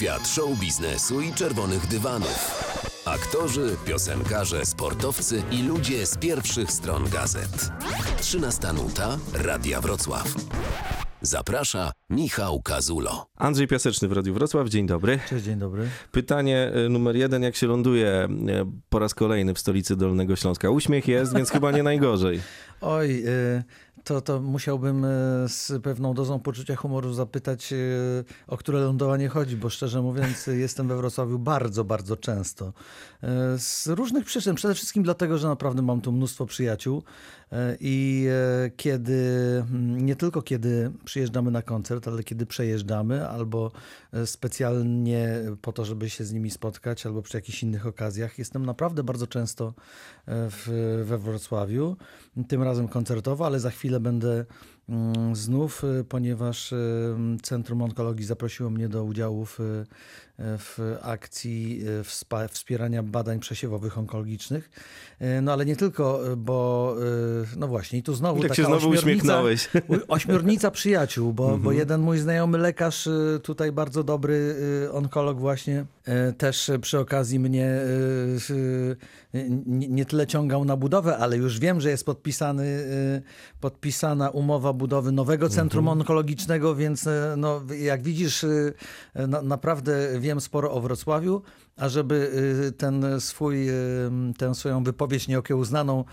Świat show biznesu i czerwonych dywanów. Aktorzy, piosenkarze, sportowcy i ludzie z pierwszych stron gazet. 13 nuta Radia Wrocław. Zaprasza Michał Kazulo. Andrzej Piaseczny w Radiu Wrocław, dzień dobry. Cześć, dzień dobry. Pytanie y, numer jeden, jak się ląduje e, po raz kolejny w stolicy Dolnego Śląska? Uśmiech jest, więc chyba nie najgorzej. Oj, y, to, to musiałbym y, z pewną dozą poczucia humoru zapytać, y, o które lądowanie chodzi, bo szczerze mówiąc jestem we Wrocławiu bardzo, bardzo często. Z różnych przyczyn. Przede wszystkim dlatego, że naprawdę mam tu mnóstwo przyjaciół i kiedy, mm, nie tylko kiedy przyjeżdżamy na koncert, ale kiedy przejeżdżamy albo specjalnie po to, żeby się z nimi spotkać albo przy jakichś innych okazjach, jestem naprawdę bardzo często w, we Wrocławiu. Tym razem koncertowo, ale za chwilę będę mm, znów, y, ponieważ y, Centrum Onkologii zaprosiło mnie do udziału w, w akcji wspa- wspierania badań przesiewowych onkologicznych. Y, No ale nie tylko, y, bo no właśnie, i tu znowu Jak taka się znowu uśmiechnąłeś. Ośmiornica przyjaciół, bo, Mhm. bo jeden mój znajomy lekarz, tutaj bardzo dobry onkolog właśnie, też przy okazji mnie nie tyle ciągał na budowę, ale już wiem, że jest podpisany, podpisana umowa budowy nowego centrum onkologicznego, więc no, jak widzisz, na, naprawdę wiem sporo o Wrocławiu, a żeby y, ten swój, y, tę swoją wypowiedź nieokiełznaną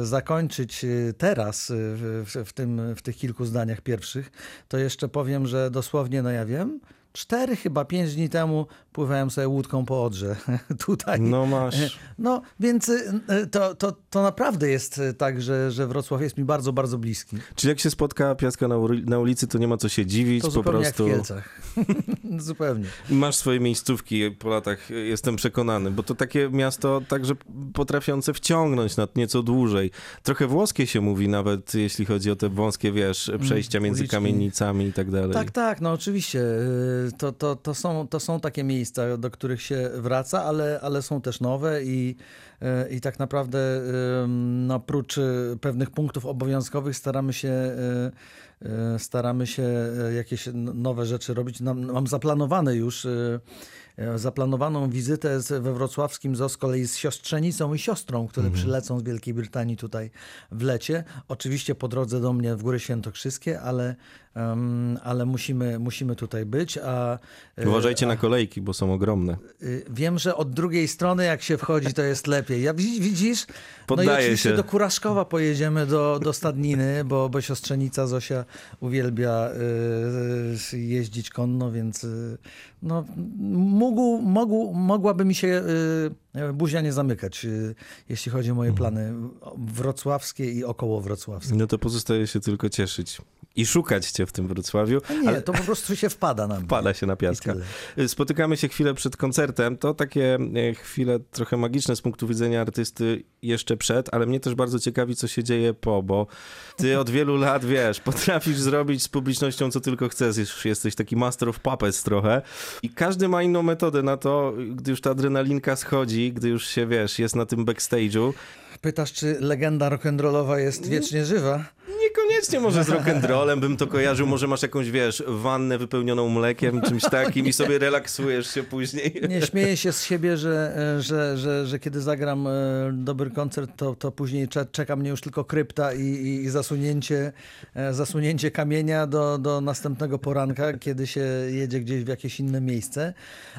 y, zakończyć teraz w, w, tym, w tych kilku zdaniach pierwszych, to jeszcze powiem, że dosłownie, no ja wiem, cztery chyba pięć dni temu pływałem sobie łódką po Odrze tutaj. No masz. No, więc y, y, to, to, to naprawdę jest y, tak, że, że Wrocław jest mi bardzo, bardzo bliski. Czyli jak się spotka piaska na, ulicy, to nie ma co się dziwić, To po prostu jak w Kielcach. zupełnie. masz swoje miejscówki po latach, jestem przekonany, bo to takie miasto także potrafiące wciągnąć na nieco dłużej. Trochę włoskie się mówi nawet, jeśli chodzi o te wąskie, wiesz, przejścia między kamienicami i tak dalej. Tak, tak, no oczywiście. To, to, to, są, to są takie miejsca, do których się wraca, ale, ale są też nowe i, y, i tak naprawdę no, prócz y, pewnych punktów obowiązkowych staramy się y, staramy się jakieś nowe rzeczy robić. Mam zaplanowane już zaplanowaną wizytę z, we wrocławskim zoo z kolei z siostrzenicą i siostrą, które przylecą z Wielkiej Brytanii tutaj w lecie. Oczywiście po drodze do mnie w Góry Świętokrzyskie, ale, em, ale musimy, musimy tutaj być. A, y, Uważajcie na kolejki, bo są ogromne. y, Wiem, że od drugiej strony jak się wchodzi, to jest lepiej. Ja, widzi- widzisz? no i Poddaję oczywiście się. do Kuraszkowa pojedziemy do, do Stadniny, bo, bo siostrzenica Zosia uwielbia y, jeździć konno, więc y, no, mógł, mógł, mogłaby mi się y, buzia nie zamykać, y, jeśli chodzi o moje Mhm. plany wrocławskie i około wrocławskie. No to pozostaje się tylko cieszyć i szukać cię w tym Wrocławiu. A nie, ale to po prostu się wpada na mnie. pada się na piaska. Spotykamy się chwilę przed koncertem. To takie e, chwile trochę magiczne z punktu widzenia artysty jeszcze przed, ale mnie też bardzo ciekawi, co się dzieje po, bo ty od wielu lat, wiesz, potrafisz zrobić z publicznością, co tylko chcesz. Już Jesteś taki master of puppets trochę i każdy ma inną metodę na to, gdy już ta adrenalinka schodzi, gdy już się, wiesz, jest na tym backstage'u. Pytasz, czy legenda rock'n'rollowa jest wiecznie żywa? Niekoniecznie może z rock'n'rollem bym to kojarzył, może masz jakąś, wiesz, wannę wypełnioną mlekiem, czymś takim i sobie relaksujesz się później. Nie, śmieję się z siebie, że, e, że, że, że kiedy zagram e, dobry koncert, to, to później cze- czeka mnie już tylko krypta i, i, zasunięcie, e, zasunięcie kamienia do, do następnego poranka, kiedy się jedzie gdzieś w jakieś inne miejsce,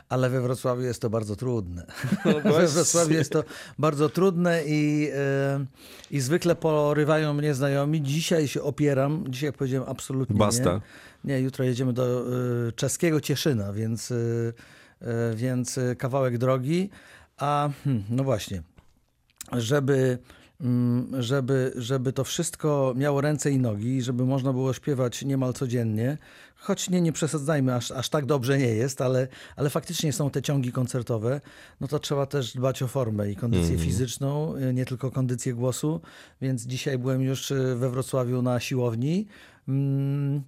ale we Wrocławiu jest to bardzo trudne. we właśnie. Wrocławiu jest to bardzo trudne i, i zwykle porywają mnie znajomi. Dzisiaj się opieram, dzisiaj powiedziałem absolutnie Basta. nie. Nie, jutro jedziemy do y, czeskiego Cieszyna, więc, y, y, więc y, kawałek drogi. A hmm, no właśnie, żeby, żeby, żeby to wszystko miało ręce i nogi, żeby można było śpiewać niemal codziennie, choć nie, nie przesadzajmy, aż, aż tak dobrze nie jest, ale, ale faktycznie są te ciągi koncertowe, no to trzeba też dbać o formę i kondycję fizyczną, y, nie tylko kondycję głosu, więc dzisiaj byłem już y, we Wrocławiu na siłowni. Mm,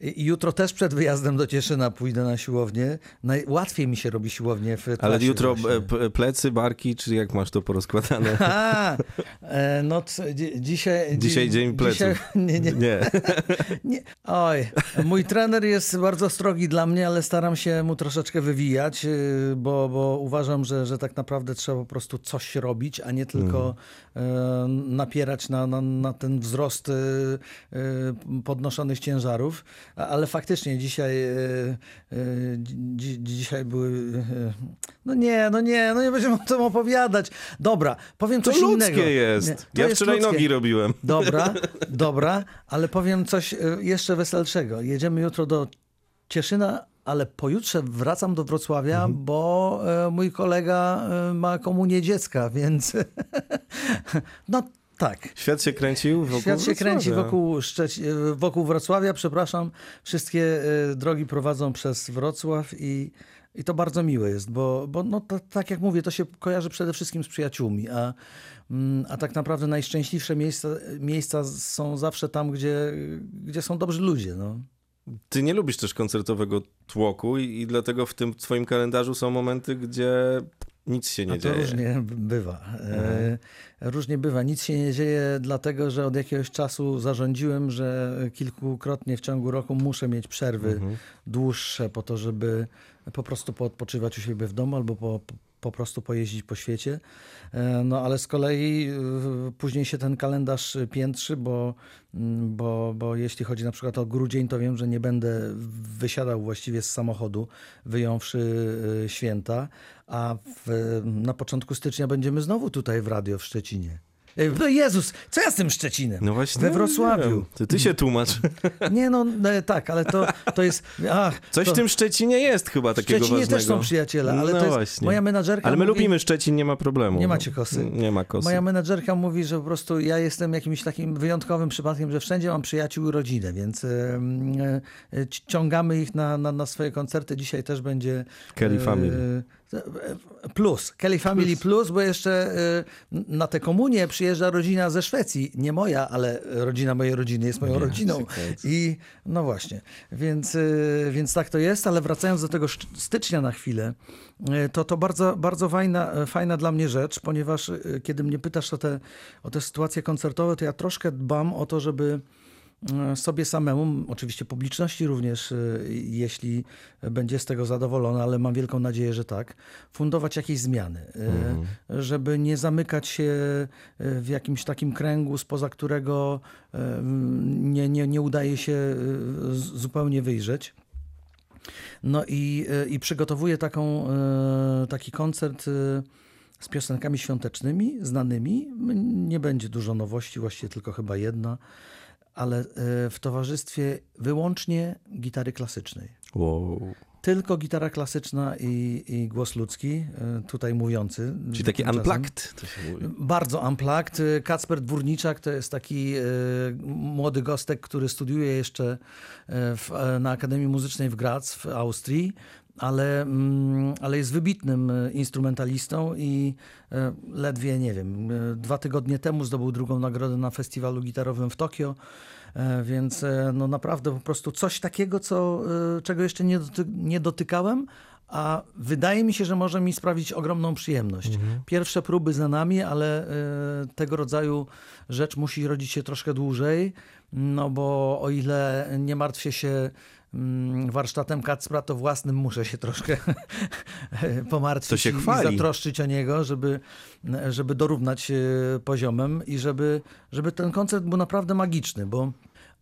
jutro też przed wyjazdem do Cieszyna pójdę na siłownię. Najłatwiej mi się robi siłownię w trasie Ale jutro właśnie. e, plecy, barki, czy jak masz to porozkładane? A, e, no dzisiaj... Dzisiaj dzi- dzień pleców. Dzisiaj, nie, nie, Nie. nie. Oj, mój trener jest bardzo strogi dla mnie, ale staram się mu troszeczkę wywijać, bo, bo uważam, że, że tak naprawdę trzeba po prostu coś robić, a nie tylko e, napierać na, na, na ten wzrost podnoszonych ciężarów. Ale faktycznie dzisiaj, y, y, dzi, dzisiaj były... y, No nie, no nie, no nie będziemy o tym opowiadać. Dobra, powiem To coś ludzkie innego. jest. Nie, to ja jest wczoraj ludzkie. nogi robiłem. Dobra, dobra, ale powiem coś e, jeszcze weselszego. Jedziemy jutro do Cieszyna, ale pojutrze wracam do Wrocławia, Mhm. bo e, mój kolega e, ma komunię dziecka, więc no tak. Świat się kręcił wokół Świat się kręci wokół, Szczeci- e, wokół Wrocławia, przepraszam. Wszystkie e, drogi prowadzą przez Wrocław i, i to bardzo miłe jest, bo, bo no, to, tak jak mówię, to się kojarzy przede wszystkim z przyjaciółmi, a, mm, a tak naprawdę najszczęśliwsze miejsca, miejsca są zawsze tam, gdzie, gdzie są dobrzy ludzie. No. Ty nie lubisz też koncertowego tłoku i, i dlatego w tym twoim kalendarzu są momenty, gdzie nic się nie A to dzieje. różnie bywa. E, różnie bywa. Nic się nie dzieje, dlatego że od jakiegoś czasu zarządziłem, że kilkukrotnie w ciągu roku muszę mieć przerwy Mhm. dłuższe po to, żeby po prostu poodpoczywać u siebie w domu albo po, po prostu pojeździć po świecie. E, No ale z kolei y, później się ten kalendarz piętrzy, bo, mm, bo, bo jeśli chodzi na przykład o grudzień, to wiem, że nie będę wysiadał właściwie z samochodu, wyjąwszy święta, a w, na początku stycznia będziemy znowu tutaj w radio w Szczecinie. No Jezus, co ja z tym Szczecinem? No właśnie. We Wrocławiu. Ty, ty się tłumacz. Nie no, e, tak, ale to, to jest... Ach, Coś to, w tym Szczecinie jest chyba takiego Szczecinie ważnego. też są przyjaciele, ale no to jest... właśnie. Moja menadżerka Ale my mówi, lubimy Szczecin, nie ma problemu. Nie macie kosy. Nie ma kosy. Moja menadżerka mówi, że po prostu ja jestem jakimś takim wyjątkowym przypadkiem, że wszędzie mam przyjaciół i rodzinę, więc e, e, ciągamy ich na, na, na swoje koncerty. Dzisiaj też będzie... Kelly e, Family. Plus, Kelly Family Plus, bo jeszcze e, na tę komunię przyjeżdża rodzina ze Szwecji. Nie moja, ale rodzina mojej rodziny jest moją Ja rodziną. I no właśnie, więc, e, więc tak to jest, ale wracając do tego stycznia na chwilę, e, to to bardzo, bardzo fajna, fajna dla mnie rzecz, ponieważ kiedy mnie pytasz o te, o te sytuacje koncertowe, to ja troszkę dbam o to, żeby sobie samemu, oczywiście publiczności również, e, jeśli będzie z tego zadowolona, ale mam wielką nadzieję, że tak, fundować jakieś zmiany, e, żeby nie zamykać się e, w jakimś takim kręgu, spoza którego e, nie, nie, nie udaje się e, zupełnie wyjrzeć. No i, e, i przygotowuję taką, e, taki koncert e, z piosenkami świątecznymi, znanymi. Nie będzie dużo nowości, właściwie tylko chyba jedna, ale e, w towarzystwie wyłącznie gitary klasycznej. Wow. Tylko gitara klasyczna i, i głos ludzki, e, tutaj mówiący. Czyli taki tymczasem. unplugged. Bardzo unplugged. Kacper Dwórniczak to jest taki e, młody gostek, który studiuje jeszcze w, na Akademii Muzycznej w Graz w Austrii, ale, mm, ale jest wybitnym e, instrumentalistą i e, ledwie, nie wiem, e, dwa tygodnie temu zdobył drugą nagrodę na festiwalu gitarowym w Tokio. Więc no naprawdę po prostu coś takiego, co, czego jeszcze nie, doty nie dotykałem, a wydaje mi się, że może mi sprawić ogromną przyjemność. Pierwsze próby za nami, ale e, tego rodzaju rzecz musi rodzić się troszkę dłużej, no bo o ile nie martwię się mm, warsztatem Kacpra, to własnym muszę się troszkę pomartwić To się i, zatroszczyć o niego, żeby, żeby dorównać e, poziomem i żeby, żeby ten koncert był naprawdę magiczny, bo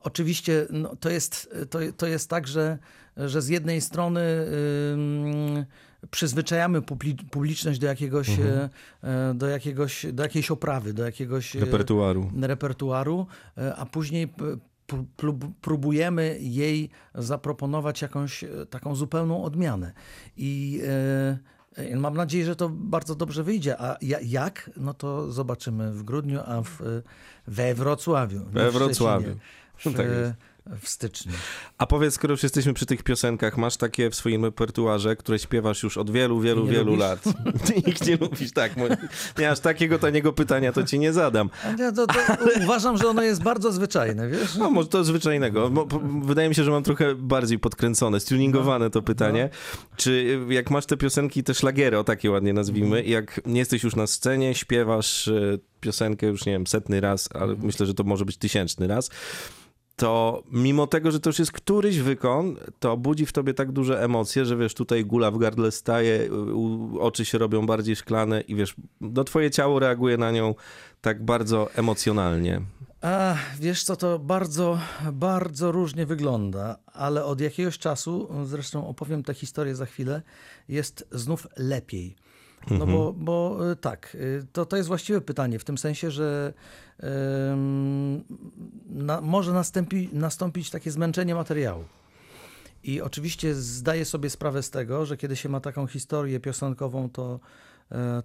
oczywiście no, to, jest, to, to jest tak, że, że z jednej strony ym, przyzwyczajamy publi- publiczność do jakiegoś, Mhm. e, do jakiegoś, do jakiejś oprawy, do jakiegoś e, Repertuaru. repertuaru, e, a później próbujemy jej zaproponować jakąś e, taką zupełną odmianę. I e, e, mam nadzieję, że to bardzo dobrze wyjdzie. A ja- jak? No to zobaczymy w grudniu, a w, we Wrocławiu. We Wrocławiu. Szczecinie. W, Tak jest. W styczniu. A powiedz, skoro już jesteśmy przy tych piosenkach, masz takie w swoim repertuarze, które śpiewasz już od wielu, wielu, wielu lubisz? lat. Ty ich nie lubisz, tak. Nie, aż takiego taniego pytania to ci nie zadam. A nie, to, to uważam, że ono jest bardzo zwyczajne, wiesz? No, może to zwyczajnego. Wydaje mi się, że mam trochę bardziej podkręcone, stuningowane to pytanie. Czy y, jak masz te piosenki, te szlagiery, o takie ładnie nazwijmy, i jak nie jesteś już na scenie, śpiewasz y, piosenkę już, nie wiem, setny raz, ale myślę, że to może być tysięczny raz, to mimo tego, że to już jest któryś wykon, to budzi w tobie tak duże emocje, że wiesz, tutaj gula w gardle staje, oczy się robią bardziej szklane i wiesz, no twoje ciało reaguje na nią tak bardzo emocjonalnie. A, wiesz co, to bardzo, bardzo różnie wygląda, ale od jakiegoś czasu, zresztą opowiem tę historię za chwilę, jest znów lepiej. No bo, bo y, tak, y, to, to jest właściwe pytanie, w tym sensie, że ym, na, może nastąpi, nastąpić takie zmęczenie materiału. I oczywiście zdaję sobie sprawę z tego, że kiedy się ma taką historię piosenkową, to, e,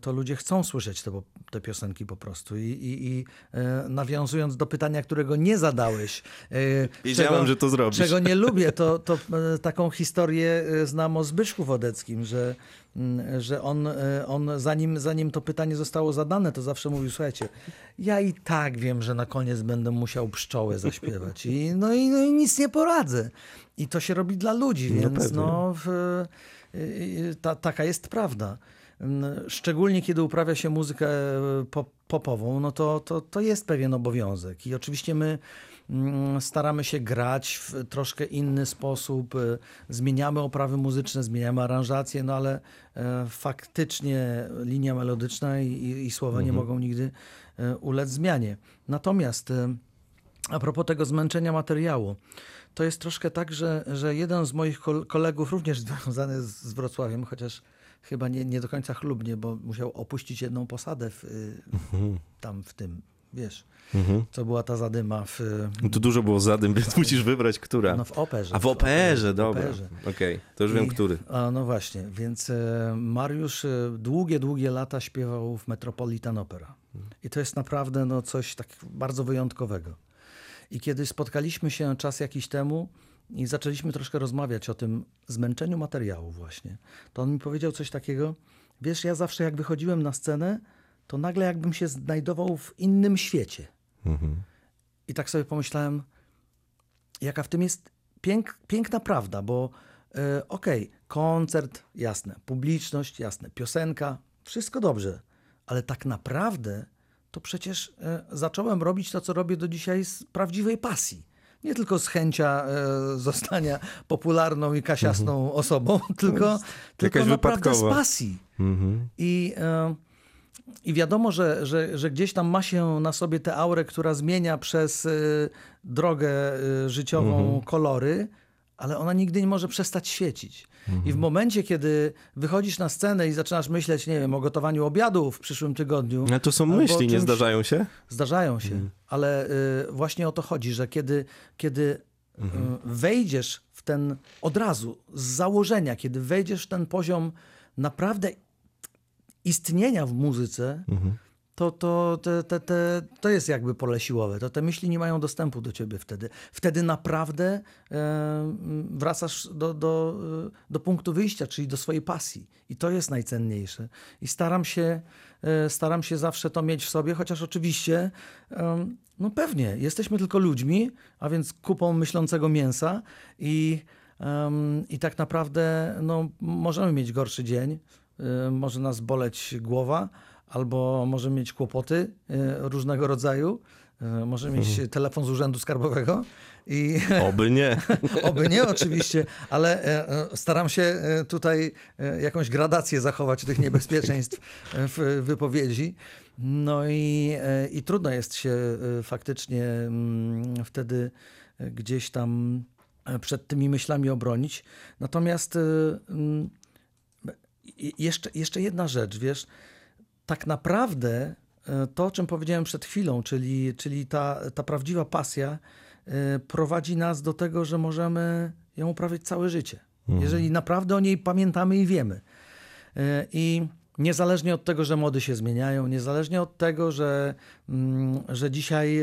to ludzie chcą słyszeć te, te piosenki po prostu. I, i, i e, nawiązując do pytania, którego nie zadałeś, e, Wiedziałem, że to zrobisz. czego nie lubię, to, to e, taką historię e, znam o Zbyszku Wodeckim, że, mm, że on, e, on zanim, zanim to pytanie zostało zadane, to zawsze mówił, słuchajcie, ja i tak wiem, że na koniec będę musiał pszczołę zaśpiewać. I, no, i, no i nic nie poradzę. I to się robi dla ludzi, No więc pewnie. no, w, ta, taka jest prawda. Szczególnie kiedy uprawia się muzykę pop, popową, no to, to, to jest pewien obowiązek. I oczywiście my mm, staramy się grać w troszkę inny sposób, y, zmieniamy oprawy muzyczne, zmieniamy aranżacje, no ale e, faktycznie linia melodyczna i, i- słowa nie mogą nigdy e, ulec zmianie. Natomiast e, a propos tego zmęczenia materiału, to jest troszkę tak, że, że jeden z moich kol- kolegów, również związany z Wrocławiem, chociaż chyba nie, nie do końca chlubnie, bo musiał opuścić jedną posadę w, y, tam w tym, wiesz, co była ta zadyma w, y, No tu dużo było zadym, więc musisz wybrać, która. no w operze. A w operze, dobra. Okej, to już wiem, I- który. A no właśnie, więc e, Mariusz długie, długie lata śpiewał w Metropolitan Opera. I to jest naprawdę no, coś tak bardzo wyjątkowego. I kiedy spotkaliśmy się czas jakiś temu i zaczęliśmy troszkę rozmawiać o tym zmęczeniu materiału właśnie, to on mi powiedział coś takiego, wiesz, ja zawsze jak wychodziłem na scenę, to nagle jakbym się znajdował w innym świecie. I tak sobie pomyślałem, jaka w tym jest pięk, piękna prawda, bo e, okej, koncert, jasne, publiczność, jasne, piosenka, wszystko dobrze, ale tak naprawdę to przecież e, zacząłem robić to, co robię do dzisiaj z prawdziwej pasji. Nie tylko z chęcia e, zostania popularną i kasiasną osobą, tylko, tylko naprawdę z wypadkowa. pasji. I, e, I wiadomo, że, że, że gdzieś tam ma się na sobie tę aurę, która zmienia przez y, drogę życiową kolory, ale ona nigdy nie może przestać świecić. I w momencie, kiedy wychodzisz na scenę i zaczynasz myśleć, nie wiem, o gotowaniu obiadu w przyszłym tygodniu. Ale to są myśli, nie czymś- zdarzają się? Zdarzają się, ale y, właśnie o to chodzi, że kiedy, kiedy y, wejdziesz w ten od razu, z założenia, kiedy wejdziesz w ten poziom naprawdę istnienia w muzyce, to, to, te, te, te, to jest jakby pole siłowe. To te myśli nie mają dostępu do ciebie wtedy. Wtedy naprawdę e, wracasz do, do, e, do punktu wyjścia, czyli do swojej pasji. I to jest najcenniejsze. I staram się, e, staram się zawsze to mieć w sobie, chociaż oczywiście, em, no pewnie, jesteśmy tylko ludźmi, a więc kupą myślącego mięsa i, i tak naprawdę no, możemy mieć gorszy dzień, y, może nas boleć głowa, albo możemy mieć kłopoty y, różnego rodzaju, y, możemy mieć telefon z urzędu skarbowego i Oby nie. oby nie oczywiście, ale e, e, staram się e, tutaj e, jakąś gradację zachować tych niebezpieczeństw e, w wypowiedzi. No i, e, i trudno jest się e, faktycznie mm, wtedy e, gdzieś tam e, przed tymi myślami obronić. Natomiast e, mm, jeszcze, jeszcze jedna rzecz, wiesz, tak naprawdę e, to, o czym powiedziałem przed chwilą, czyli, czyli ta, ta prawdziwa pasja e, prowadzi nas do tego, że możemy ją uprawiać całe życie. Jeżeli naprawdę o niej pamiętamy i wiemy. E, I Niezależnie od tego, że mody się zmieniają, niezależnie od tego, że, mm, że dzisiaj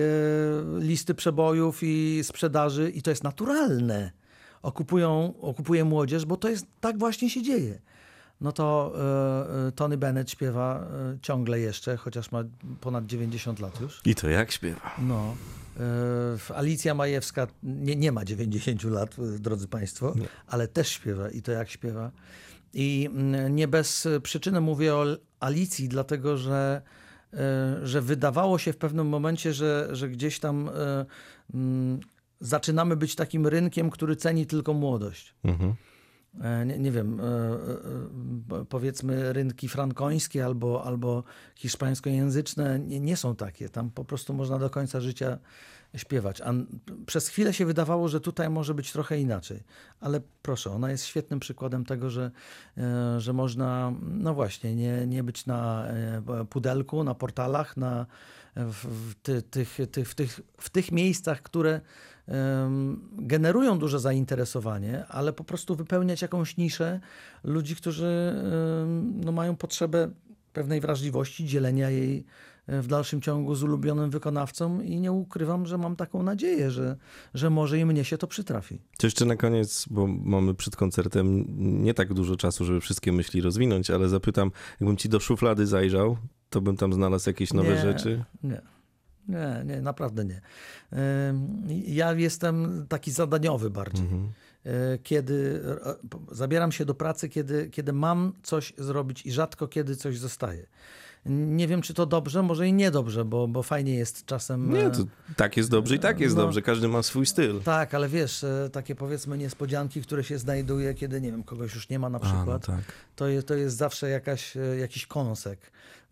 listy przebojów i sprzedaży, i to jest naturalne, okupują, okupuje młodzież, bo to jest tak właśnie się dzieje. No to e, e, Tony Bennett śpiewa e, ciągle jeszcze, chociaż ma ponad 90 lat już. I to jak śpiewa? No. Alicja Majewska nie, nie ma 90 lat, drodzy Państwo, ale też śpiewa i to jak śpiewa. I mm, nie bez przyczyny mówię o Alicji, dlatego że, że wydawało się w pewnym momencie, że, że gdzieś tam mm, zaczynamy być takim rynkiem, który ceni tylko młodość. Mhm. E, Nie, nie wiem, e, e, powiedzmy rynki frankońskie albo, albo hiszpańskojęzyczne nie, nie są takie. Tam po prostu można do końca życia śpiewać. A przez chwilę się wydawało, że tutaj może być trochę inaczej. Ale proszę, ona jest świetnym przykładem tego, że, e, że można, no właśnie, nie, nie być na e, pudelku, na portalach, na, w, ty, tych, tych, w, tych, w tych miejscach, które em, generują duże zainteresowanie, ale po prostu wypełniać jakąś niszę ludzi, którzy em, no, mają potrzebę pewnej wrażliwości, dzielenia jej w dalszym ciągu z ulubionym wykonawcą i nie ukrywam, że mam taką nadzieję, że, że może i mnie się to przytrafi. To jeszcze na koniec, bo mamy przed koncertem nie tak dużo czasu, żeby wszystkie myśli rozwinąć, ale zapytam, jakbym ci do szuflady zajrzał, to bym tam znalazł jakieś nowe Nie, rzeczy? Nie. Nie, nie, naprawdę nie. Ja jestem taki zadaniowy bardziej. Mhm. E, Kiedy e, zabieram się do pracy, kiedy, kiedy mam coś zrobić i rzadko kiedy coś zostaje. Nie wiem, czy to dobrze, może i niedobrze, bo, bo fajnie jest czasem. Nie, e, to tak jest dobrze i tak jest No. dobrze. Każdy ma swój styl. Tak, ale wiesz, e, takie powiedzmy niespodzianki, które się znajduje, kiedy nie wiem, kogoś już nie ma na A, no przykład. tak. to, jest, to jest zawsze jakaś, e, jakiś kąsek.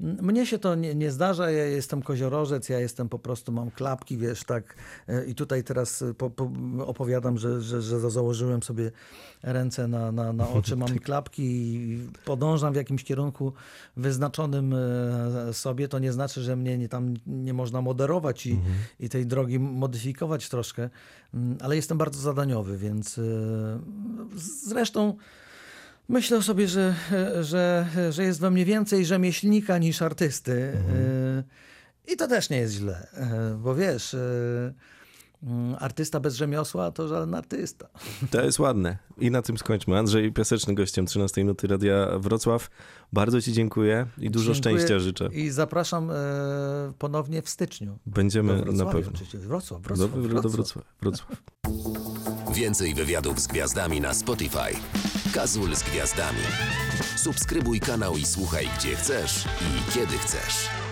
Mnie się to nie, nie zdarza, ja jestem koziorożec, ja jestem po prostu, mam klapki, wiesz, tak. e, I tutaj teraz e, po, po, opowiadam, że, że, że założyłem sobie ręce na, na, na oczy, mam klapki i podążam w jakimś kierunku wyznaczonym e, sobie. To nie znaczy, że mnie nie, tam nie można moderować i, i tej drogi modyfikować troszkę, Mm, ale jestem bardzo zadaniowy, więc zresztą Myślę sobie, że, że, że jest we mnie więcej rzemieślnika niż artysty. Y, I to też nie jest źle, y, bo wiesz, y, mm, artysta bez rzemiosła to żaden artysta. To jest ładne. I na tym skończmy. Andrzej Piaseczny, gościem 13 Nuty Radia Wrocław. Bardzo ci dziękuję i dużo Dziękuję szczęścia życzę. I zapraszam e, ponownie w styczniu. Będziemy Do na pewno. Wrocław, Do, Wrocław, do, Wrocław. Wrocław. Wrocław. Więcej wywiadów z gwiazdami na Spotify. Kazul z gwiazdami. Subskrybuj kanał i słuchaj gdzie chcesz i kiedy chcesz.